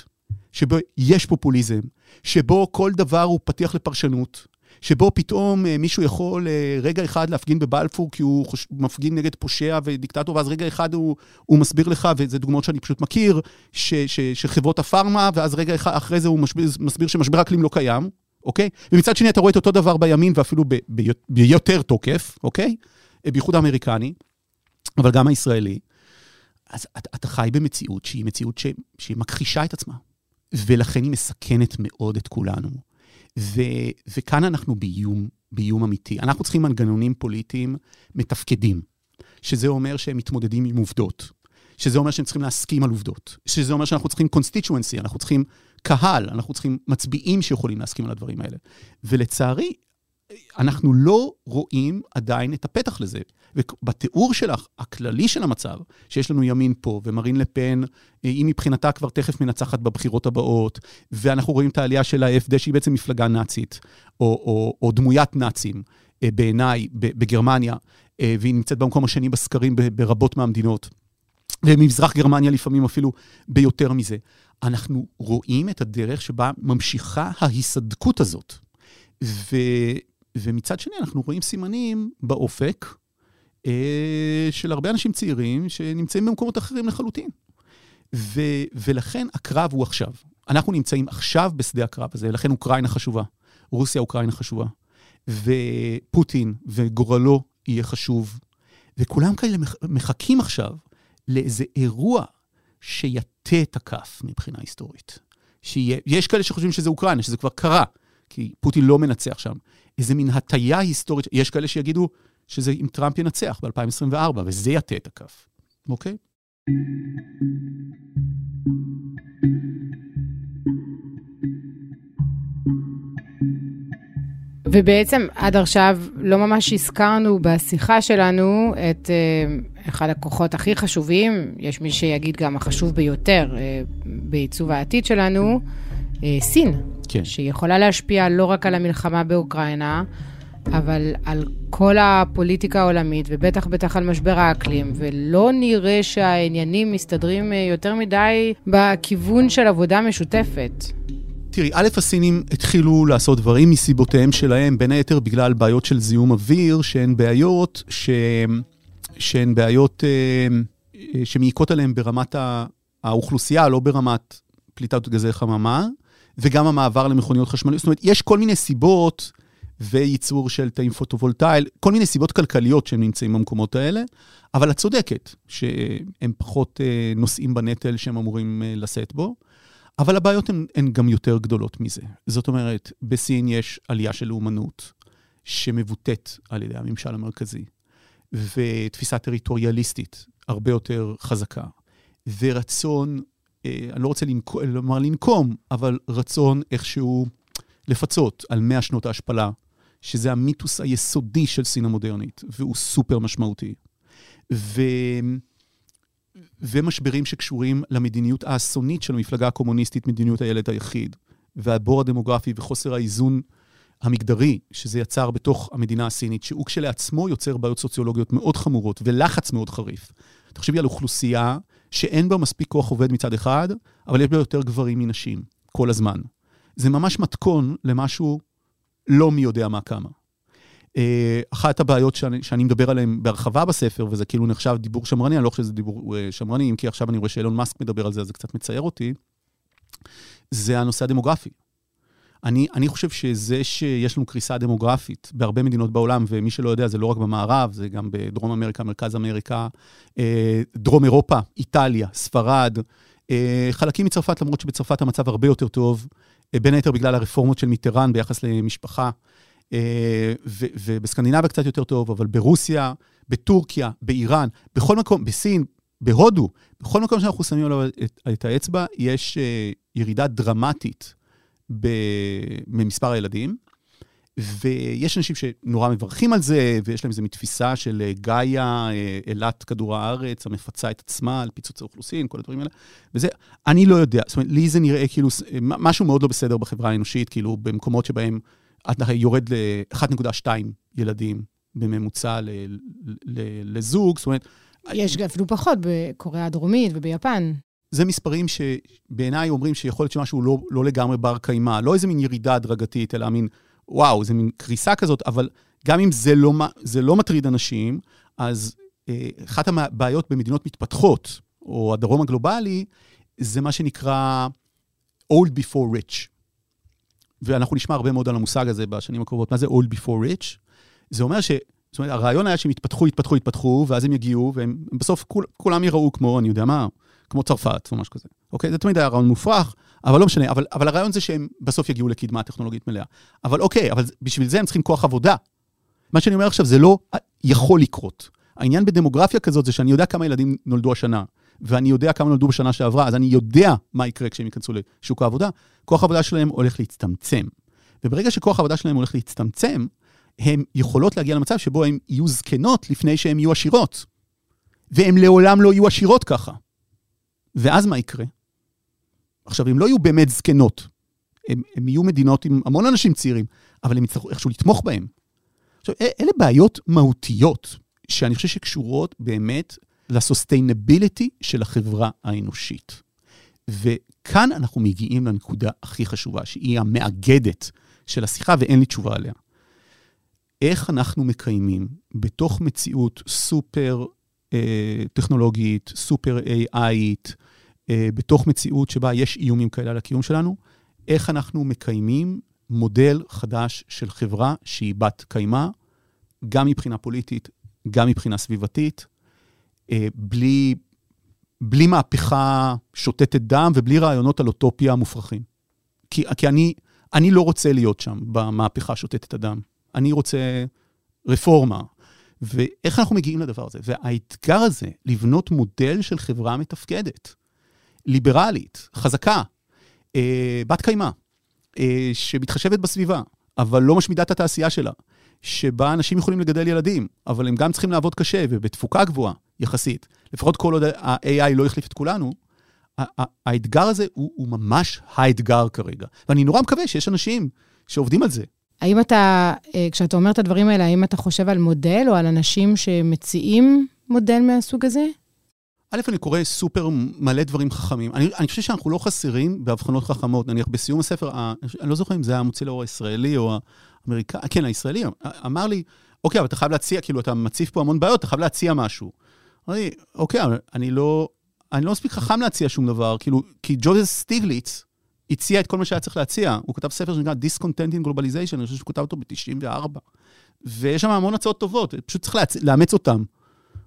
שבו יש פופוליזם, שבו כל דבר הוא פתיח לפרשנות, שבו פתאום אה, מישהו יכול אה, רגע אחד להפגין בבלפור כי הוא חוש... מפגין נגד פושע ודיקטטור, ואז רגע אחד הוא, הוא מסביר לך, וזה דוגמאות שאני פשוט מכיר, ש, ש, שחברות הפארמה, ואז רגע אחד אחרי זה הוא משביר, מסביר שמשבר האקלים לא קיים, אוקיי? ומצד שני אתה רואה את אותו דבר בימין ואפילו ב, ב, ביותר תוקף, אוקיי? בייחוד האמריקני, אבל גם הישראלי. אז אתה, אתה חי במציאות שהיא מציאות ש, שהיא מכחישה את עצמה, ולכן היא מסכנת מאוד את כולנו. ו, וכאן אנחנו באיום, באיום אמיתי. אנחנו צריכים מנגנונים פוליטיים מתפקדים, שזה אומר שהם מתמודדים עם עובדות, שזה אומר שהם צריכים להסכים על עובדות, שזה אומר שאנחנו צריכים constituency, אנחנו צריכים קהל, אנחנו צריכים מצביעים שיכולים להסכים על הדברים האלה. ולצערי, אנחנו לא רואים עדיין את הפתח לזה. ובתיאור שלך, הכללי של המצב, שיש לנו ימין פה, ומרין לפן, היא מבחינתה כבר תכף מנצחת בבחירות הבאות, ואנחנו רואים את העלייה של ה-AFD, שהיא בעצם מפלגה נאצית, או, או, או דמוית נאצים, אה, בעיניי, בגרמניה, אה, והיא נמצאת במקום השני בסקרים ברבות מהמדינות. וממזרח גרמניה לפעמים אפילו ביותר מזה. אנחנו רואים את הדרך שבה ממשיכה ההיסדקות הזאת. ו, ומצד שני, אנחנו רואים סימנים באופק אה, של הרבה אנשים צעירים שנמצאים במקומות אחרים לחלוטין. ו, ולכן הקרב הוא עכשיו. אנחנו נמצאים עכשיו בשדה הקרב הזה, לכן אוקראינה חשובה. רוסיה, אוקראינה חשובה. ופוטין וגורלו יהיה חשוב. וכולם כאלה מחכים עכשיו לאיזה אירוע שיטה את הכף מבחינה היסטורית. שיש כאלה שחושבים שזה אוקראינה, שזה כבר קרה, כי פוטין לא מנצח שם. איזה מין הטיה היסטורית, יש כאלה שיגידו שזה אם טראמפ ינצח ב-2024, וזה יטה את הכף, אוקיי? ובעצם עד עכשיו לא ממש הזכרנו בשיחה שלנו את uh, אחד הכוחות הכי חשובים, יש מי שיגיד גם החשוב ביותר uh, בעיצוב העתיד שלנו, אה, סין, כן. שיכולה להשפיע לא רק על המלחמה באוקראינה, אבל על כל הפוליטיקה העולמית, ובטח בטח על משבר האקלים, ולא נראה שהעניינים מסתדרים אה, יותר מדי בכיוון של עבודה משותפת. תראי, א', הסינים התחילו לעשות דברים מסיבותיהם שלהם, בין היתר בגלל בעיות של זיהום אוויר, שהן בעיות ש... שהן בעיות אה, שמעיקות עליהן ברמת האוכלוסייה, לא ברמת פליטת גזי חממה, וגם המעבר למכוניות חשמליות. זאת אומרת, יש כל מיני סיבות וייצור של תאים פוטו-וולטאי, כל מיני סיבות כלכליות שהם נמצאים במקומות האלה, אבל את צודקת שהם פחות אה, נושאים בנטל שהם אמורים אה, לשאת בו. אבל הבעיות הן, הן גם יותר גדולות מזה. זאת אומרת, בסין יש עלייה של לאומנות שמבוטאת על ידי הממשל המרכזי, ותפיסה טריטוריאליסטית הרבה יותר חזקה, ורצון, אני לא רוצה לומר לנקום, אבל רצון איכשהו לפצות על 100 שנות ההשפלה, שזה המיתוס היסודי של סין המודרנית, והוא סופר משמעותי. ו... ומשברים שקשורים למדיניות האסונית של המפלגה הקומוניסטית, מדיניות הילד היחיד, והבור הדמוגרפי וחוסר האיזון המגדרי שזה יצר בתוך המדינה הסינית, שהוא כשלעצמו יוצר בעיות סוציולוגיות מאוד חמורות ולחץ מאוד חריף. תחשבי על אוכלוסייה שאין בה מספיק כוח עובד מצד אחד, אבל יש בה יותר גברים מנשים, כל הזמן. זה ממש מתכון למשהו לא מי יודע מה כמה. אה, אחת הבעיות שאני, שאני מדבר עליהן בהרחבה בספר, וזה כאילו נחשב דיבור שמרני, אני לא חושב שזה דיבור אה, שמרני, אם כי עכשיו אני רואה שאילון מאסק מדבר על זה, אז זה קצת מצייר אותי, זה הנושא הדמוגרפי. אני, אני חושב שזה שיש לנו קריסה דמוגרפית בהרבה מדינות בעולם, ומי שלא יודע, זה לא רק במערב, זה גם בדרום אמריקה, מרכז אמריקה, אה, דרום אירופה, איטליה, ספרד, חלקים מצרפת, למרות שבצרפת המצב הרבה יותר טוב, בין היתר בגלל הרפורמות של מיטרן ביחס למשפחה. אה, ובסקנדינביה קצת יותר טוב, אבל ברוסיה, בטורקיה, באיראן, בכל מקום, בסין, בהודו, בכל מקום שאנחנו שמים עליו את, את האצבע, יש אה, ירידה דרמטית במספר הילדים. ויש אנשים שנורא מברכים על זה, ויש להם איזו מתפיסה של אה, גאיה, אילת כדור הארץ, המפצה את עצמה על פיצוץ האוכלוסין, כל הדברים האלה. וזה, אני לא יודע, זאת אומרת, לי זה נראה כאילו משהו מאוד לא בסדר בחברה האנושית, כאילו במקומות שבהם אתה יורד ל-1.2 ילדים בממוצע לזוג, זאת אומרת... יש אפילו פחות בקוריאה הדרומית וביפן. זה מספרים שבעיניי אומרים שיכול להיות שמשהו לא, לא לגמרי בר קיימא, לא איזה מין ירידה הדרגתית, אלא מין, וואו, זה מין קריסה כזאת, אבל גם אם זה לא, זה לא מטריד אנשים, אז אה, אחת הבעיות במדינות מתפתחות, או הדרום הגלובלי, זה מה שנקרא old before rich. ואנחנו נשמע הרבה מאוד על המושג הזה בשנים הקרובות, מה זה old before rich? זה אומר ש... זאת אומרת, הרעיון היה שהם יתפתחו, יתפתחו, יתפתחו, ואז הם יגיעו, והם בסוף כול, כולם יראו כמו, אני יודע מה, כמו צרפת או משהו כזה. אוקיי? זה תמיד היה רעיון מופרך, אבל לא משנה. אבל, אבל הרעיון זה שהם בסוף יגיעו לקדמה טכנולוגית מלאה. אבל אוקיי, אבל בשביל זה הם צריכים כוח עבודה. מה שאני אומר עכשיו זה לא יכול לקרות. העניין בדמוגרפיה כזאת זה שאני יודע כמה ילדים נולדו השנה. ואני יודע כמה נולדו בשנה שעברה, אז אני יודע מה יקרה כשהם ייכנסו לשוק העבודה, כוח העבודה שלהם הולך להצטמצם. וברגע שכוח העבודה שלהם הולך להצטמצם, הן יכולות להגיע למצב שבו הן יהיו זקנות לפני שהן יהיו עשירות. והן לעולם לא יהיו עשירות ככה. ואז מה יקרה? עכשיו, הן לא יהיו באמת זקנות. הן יהיו מדינות עם המון אנשים צעירים, אבל הם יצטרכו איכשהו לתמוך בהן. עכשיו, אלה בעיות מהותיות, שאני חושב שקשורות באמת לסוסטיינביליטי של החברה האנושית. וכאן אנחנו מגיעים לנקודה הכי חשובה, שהיא המאגדת של השיחה, ואין לי תשובה עליה. איך אנחנו מקיימים בתוך מציאות סופר אה, טכנולוגית, סופר AIית, בתוך מציאות שבה יש איומים כאלה על הקיום שלנו, איך אנחנו מקיימים מודל חדש של חברה שהיא בת קיימא, גם מבחינה פוליטית, גם מבחינה סביבתית, אה, בלי, בלי מהפכה שותתת דם ובלי רעיונות על אוטופיה מופרכים. כי, כי אני, אני לא רוצה להיות שם במהפכה שותתת הדם. אני רוצה רפורמה. ואיך אנחנו מגיעים לדבר הזה? והאתגר הזה, לבנות מודל של חברה מתפקדת, ליברלית, חזקה, אה, בת קיימא, אה, שמתחשבת בסביבה, אבל לא משמידה את התעשייה שלה, שבה אנשים יכולים לגדל ילדים, אבל הם גם צריכים לעבוד קשה ובתפוקה גבוהה, יחסית, לפחות כל עוד ה-AI לא החליף את כולנו, האתגר הזה הוא, הוא ממש האתגר כרגע. ואני נורא מקווה שיש אנשים שעובדים על זה. האם אתה, אה, כשאתה אומר את הדברים האלה, האם אתה חושב על מודל או על אנשים שמציעים מודל מהסוג הזה? א', אני קורא סופר מלא דברים חכמים. אני, אני חושב שאנחנו לא חסרים בהבחנות חכמות. נניח בסיום הספר, אני לא זוכר אם זה היה המוציא לאור הישראלי או האמריקאי, כן, הישראלי, אמר לי, אוקיי, אבל אתה חייב להציע, כאילו, אתה מציף פה המון בעיות, אתה חייב להציע משהו. אמרתי, אוקיי, אבל אני לא, אני לא מספיק חכם להציע שום דבר, כאילו, כי ג'וזף סטיגליץ הציע את כל מה שהיה צריך להציע. הוא כתב ספר שנקרא Discontent in Globalization, אני חושב שהוא כתב אותו ב-94. ויש שם המון הצעות טובות, פשוט צריך. לאמץ אותן.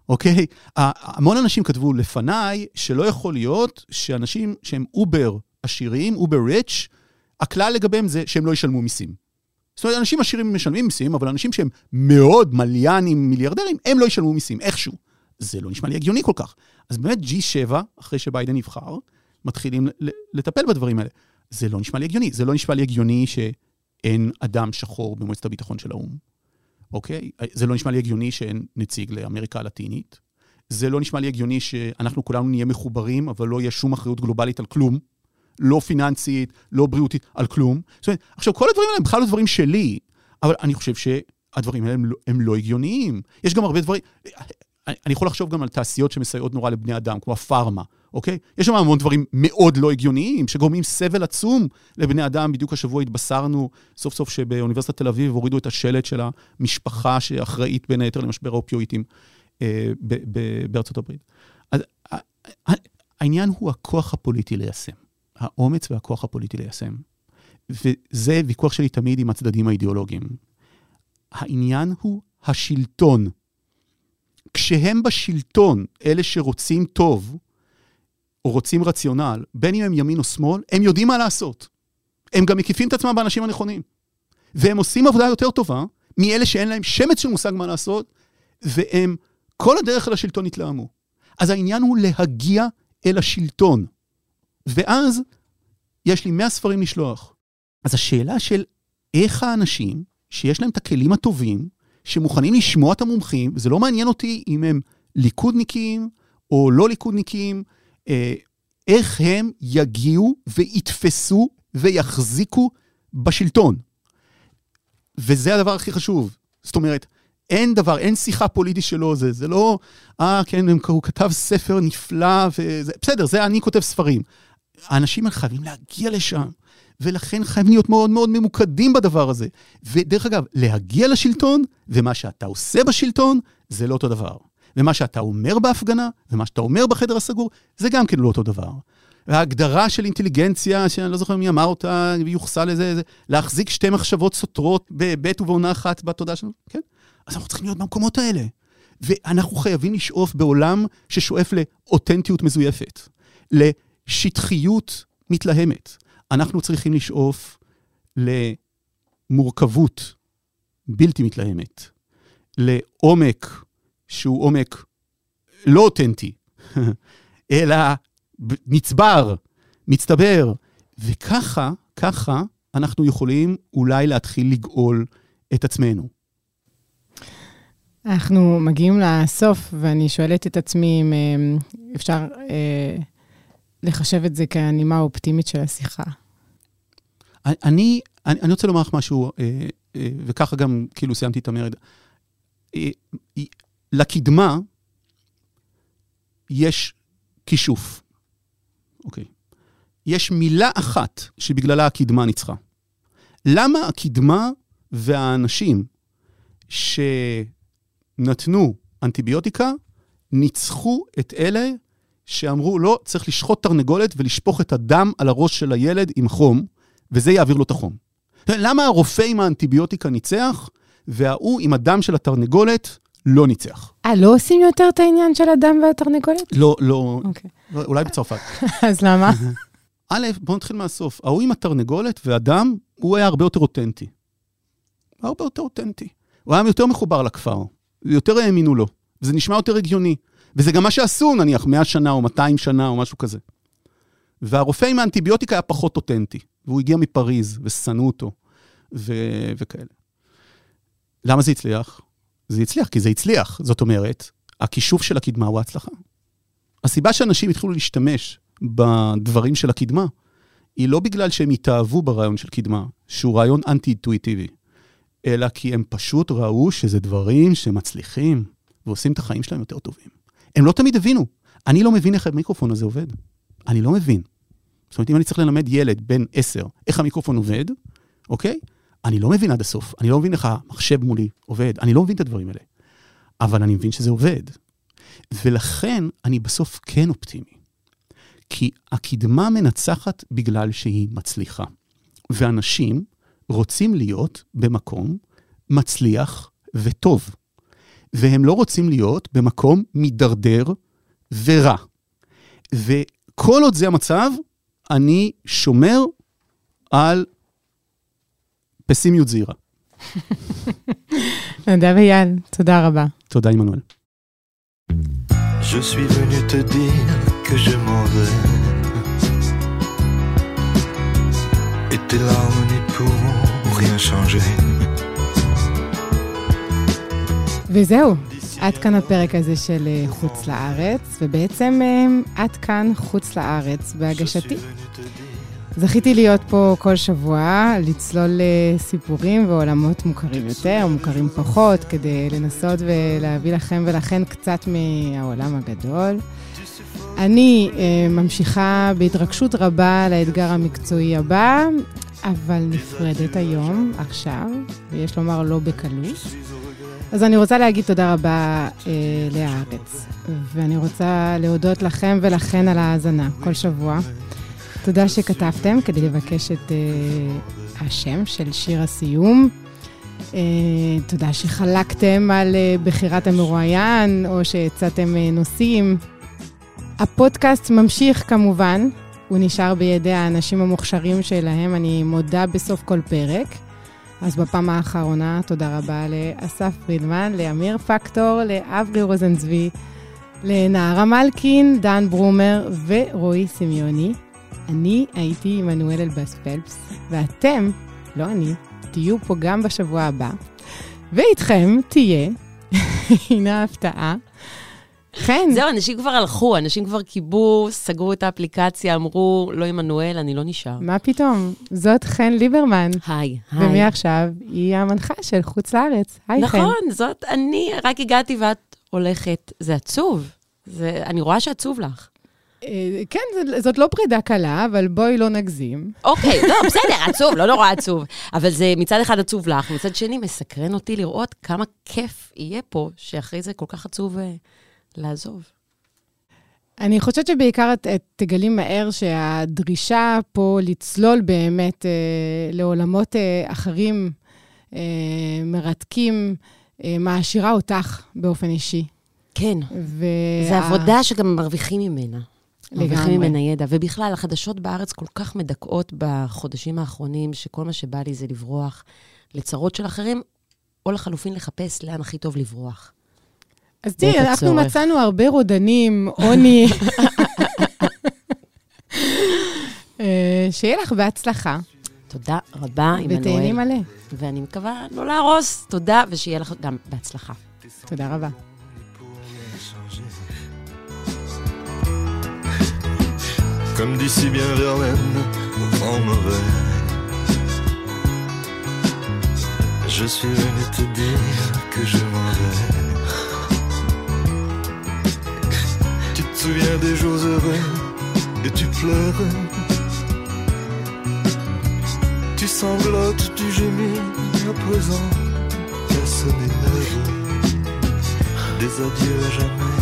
אוקיי? המון אנשים כתבו לפניי שלא יכול להיות שאנשים שהם over עשירים, אובר ריץ', הכלל לגביהם זה שהם לא ישלמו מיסים. זאת אומרת, אנשים עשירים משלמים מיסים, אבל אנשים שהם מאוד מליאנים, מיליארדרים, הם לא ישלמו מיסים, איכשהו. זה לא נשמע לי הגיוני כל כך. אז באמת G7, אחרי שביידן נבחר, מתחילים לטפל בדברים האלה. זה לא נשמע לי הגיוני. זה לא נשמע לי הגיוני שאין אדם שחור במועצת הביטחון של האו"ם. אוקיי? זה לא נשמע לי הגיוני שאין נציג לאמריקה הלטינית. זה לא נשמע לי הגיוני שאנחנו כולנו נהיה מחוברים, אבל לא יהיה שום אחריות גלובלית על כלום. לא פיננסית, לא בריאותית, על כלום. זאת אומרת, עכשיו, כל הדברים האלה הם בכלל לא דברים שלי, אבל אני חושב שהדברים האלה הם לא, הם לא הגיוניים. יש גם הרבה דברים... אני יכול לחשוב גם על תעשיות שמסייעות נורא לבני אדם, כמו הפארמה, אוקיי? יש שם המון דברים מאוד לא הגיוניים, שגורמים סבל עצום לבני אדם. בדיוק השבוע התבשרנו סוף סוף שבאוניברסיטת תל אביב הורידו את השלט של המשפחה שאחראית בין היתר למשבר האופיואיטים אה, בארצות הברית. אז העניין הוא הכוח הפוליטי ליישם. האומץ והכוח הפוליטי ליישם. וזה ויכוח שלי תמיד עם הצדדים האידיאולוגיים. העניין הוא השלטון. כשהם בשלטון, אלה שרוצים טוב, או רוצים רציונל, בין אם הם ימין או שמאל, הם יודעים מה לעשות. הם גם מקיפים את עצמם באנשים הנכונים. והם עושים עבודה יותר טובה מאלה שאין להם שמץ של מושג מה לעשות, והם כל הדרך אל השלטון התלהמו. אז העניין הוא להגיע אל השלטון. ואז יש לי 100 ספרים לשלוח. אז השאלה של איך האנשים שיש להם את הכלים הטובים, שמוכנים לשמוע את המומחים, וזה לא מעניין אותי אם הם ליכודניקים או לא ליכודניקים, אה, איך הם יגיעו ויתפסו ויחזיקו בשלטון. וזה הדבר הכי חשוב. זאת אומרת, אין דבר, אין שיחה פוליטית שלו, זה, זה לא, אה, כן, הוא כתב ספר נפלא, וזה, בסדר, זה אני כותב ספרים. האנשים האלה חייבים להגיע לשם, ולכן חייבים להיות מאוד מאוד ממוקדים בדבר הזה. ודרך אגב, להגיע לשלטון, ומה שאתה עושה בשלטון, זה לא אותו דבר. ומה שאתה אומר בהפגנה, ומה שאתה אומר בחדר הסגור, זה גם כן לא אותו דבר. וההגדרה של אינטליגנציה, שאני לא זוכר מי אמר אותה, יוחסה לזה, זה להחזיק שתי מחשבות סותרות בבית ובעונה אחת בתודעה שלנו, כן? אז אנחנו צריכים להיות במקומות האלה. ואנחנו חייבים לשאוף בעולם ששואף לאותנטיות מזויפת, לשטחיות מתלהמת. אנחנו צריכים לשאוף למורכבות בלתי מתלהמת, לעומק שהוא עומק לא אותנטי, אלא נצבר, מצטבר, וככה, ככה אנחנו יכולים אולי להתחיל לגאול את עצמנו. אנחנו מגיעים לסוף, ואני שואלת את עצמי אם אה, אפשר אה, לחשב את זה כהנימה האופטימית של השיחה. אני, אני, אני רוצה לומר לך משהו, אה, אה, וככה גם כאילו סיימתי את המרד. אה, לקדמה יש כישוף, אוקיי? יש מילה אחת שבגללה הקדמה ניצחה. למה הקדמה והאנשים שנתנו אנטיביוטיקה ניצחו את אלה שאמרו, לא, צריך לשחוט תרנגולת ולשפוך את הדם על הראש של הילד עם חום, וזה יעביר לו את החום. למה הרופא עם האנטיביוטיקה ניצח, וההוא עם הדם של התרנגולת לא ניצח. אה, לא עושים יותר את העניין של הדם והתרנגולת? לא, לא, okay. אוקיי. לא, אולי בצרפת. אז למה? א', בואו נתחיל מהסוף. ההוא עם התרנגולת והדם, הוא היה הרבה יותר אותנטי. הרבה יותר אותנטי. הוא היה יותר מחובר לכפר, יותר האמינו לו, וזה נשמע יותר הגיוני. וזה גם מה שעשו, נניח, 100 שנה או 200 שנה או משהו כזה. והרופא עם האנטיביוטיקה היה פחות אותנטי, והוא הגיע מפריז, ושנאו אותו, ו- וכאלה. למה זה הצליח? זה הצליח, כי זה הצליח. זאת אומרת, הכישוף של הקדמה הוא ההצלחה. הסיבה שאנשים התחילו להשתמש בדברים של הקדמה, היא לא בגלל שהם התאהבו ברעיון של קדמה, שהוא רעיון אנטי-אינטואיטיבי, אלא כי הם פשוט ראו שזה דברים שמצליחים ועושים את החיים שלהם יותר טובים. הם לא תמיד הבינו. אני לא מבין איך המיקרופון הזה עובד. אני לא מבין. זאת אומרת, אם אני צריך ללמד ילד בן עשר איך המיקרופון עובד, אוקיי? אני לא מבין עד הסוף. אני לא מבין איך המחשב מולי עובד. אני לא מבין את הדברים האלה. אבל אני מבין שזה עובד. ולכן אני בסוף כן אופטימי. כי הקדמה מנצחת בגלל שהיא מצליחה. ואנשים רוצים להיות במקום מצליח וטוב. והם לא רוצים להיות במקום מידרדר ורע. וכל עוד זה המצב, אני שומר על פסימיות זהירה. נדב אייל, תודה רבה. תודה, עמנואל. Je suis venu te dire que je m'en vais. Et tes larmes n'y pourront rien changer. וזהו, עד כאן הפרק הזה של אה, חוץ לארץ, ובעצם אה, עד כאן חוץ לארץ בהגשתי. זכיתי להיות פה כל שבוע, לצלול לסיפורים ועולמות מוכרים יותר, מוכרים פחות, כדי לנסות ולהביא לכם ולכן קצת מהעולם הגדול. אני אה, ממשיכה בהתרגשות רבה לאתגר המקצועי הבא, אבל נפרדת היום, עכשיו, ויש לומר לא בקלות. אז אני רוצה להגיד תודה רבה אה, להארץ, ואני רוצה להודות לכם ולכן על ההאזנה כל שבוע. תודה שכתבתם כדי לבקש את uh, השם של שיר הסיום. Uh, תודה שחלקתם על uh, בחירת המרואיין, או שהצעתם uh, נושאים. הפודקאסט ממשיך כמובן, הוא נשאר בידי האנשים המוכשרים שלהם, אני מודה בסוף כל פרק. אז בפעם האחרונה, תודה רבה לאסף פרידמן, לאמיר פקטור, לאברי רוזנצבי, לנערה מלקין, דן ברומר ורועי סמיוני. אני הייתי עמנואל אלבאס פלפס, ואתם, לא אני, תהיו פה גם בשבוע הבא, ואיתכם תהיה, הנה ההפתעה, חן. זהו, אנשים כבר הלכו, אנשים כבר קיבו, סגרו את האפליקציה, אמרו, לא עמנואל, אני לא נשאר. מה פתאום? זאת חן ליברמן. היי, היי. ומעכשיו היא המנחה של חוץ לארץ. היי נכון, חן. נכון, זאת אני, רק הגעתי ואת הולכת. זה עצוב. זה, אני רואה שעצוב לך. אה, כן, זאת לא פרידה קלה, אבל בואי לא נגזים. אוקיי, לא, בסדר, עצוב, לא נורא עצוב. אבל זה מצד אחד עצוב לך, מצד שני מסקרן אותי לראות כמה כיף יהיה פה, שאחרי זה כל כך עצוב uh, לעזוב. אני חושבת שבעיקר את, את תגלי מהר שהדרישה פה לצלול באמת אה, לעולמות אה, אחרים, אה, מרתקים, אה, מעשירה אותך באופן אישי. כן, וה... זו עבודה שגם מרוויחים ממנה. מרוויחים ממנה ידע. ובכלל, החדשות בארץ כל כך מדכאות בחודשים האחרונים, שכל מה שבא לי זה לברוח לצרות של אחרים, או לחלופין לחפש לאן הכי טוב לברוח. אז תראי, אנחנו מצאנו הרבה רודנים, עוני. אה, שיהיה לך בהצלחה. תודה רבה, עמנואל. ותהני מלא. ואני מקווה לא להרוס. תודה, ושיהיה לך גם בהצלחה. תודה רבה. comme dit si bien Verlaine au vent mauvais. Je suis venu te dire que je m'en vais. Souviens des jours heureux et tu pleures. Tu sanglotes, tu gémis, à présent, personne n'est. Des adieux à jamais.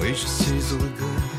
Oui, je suis au regret.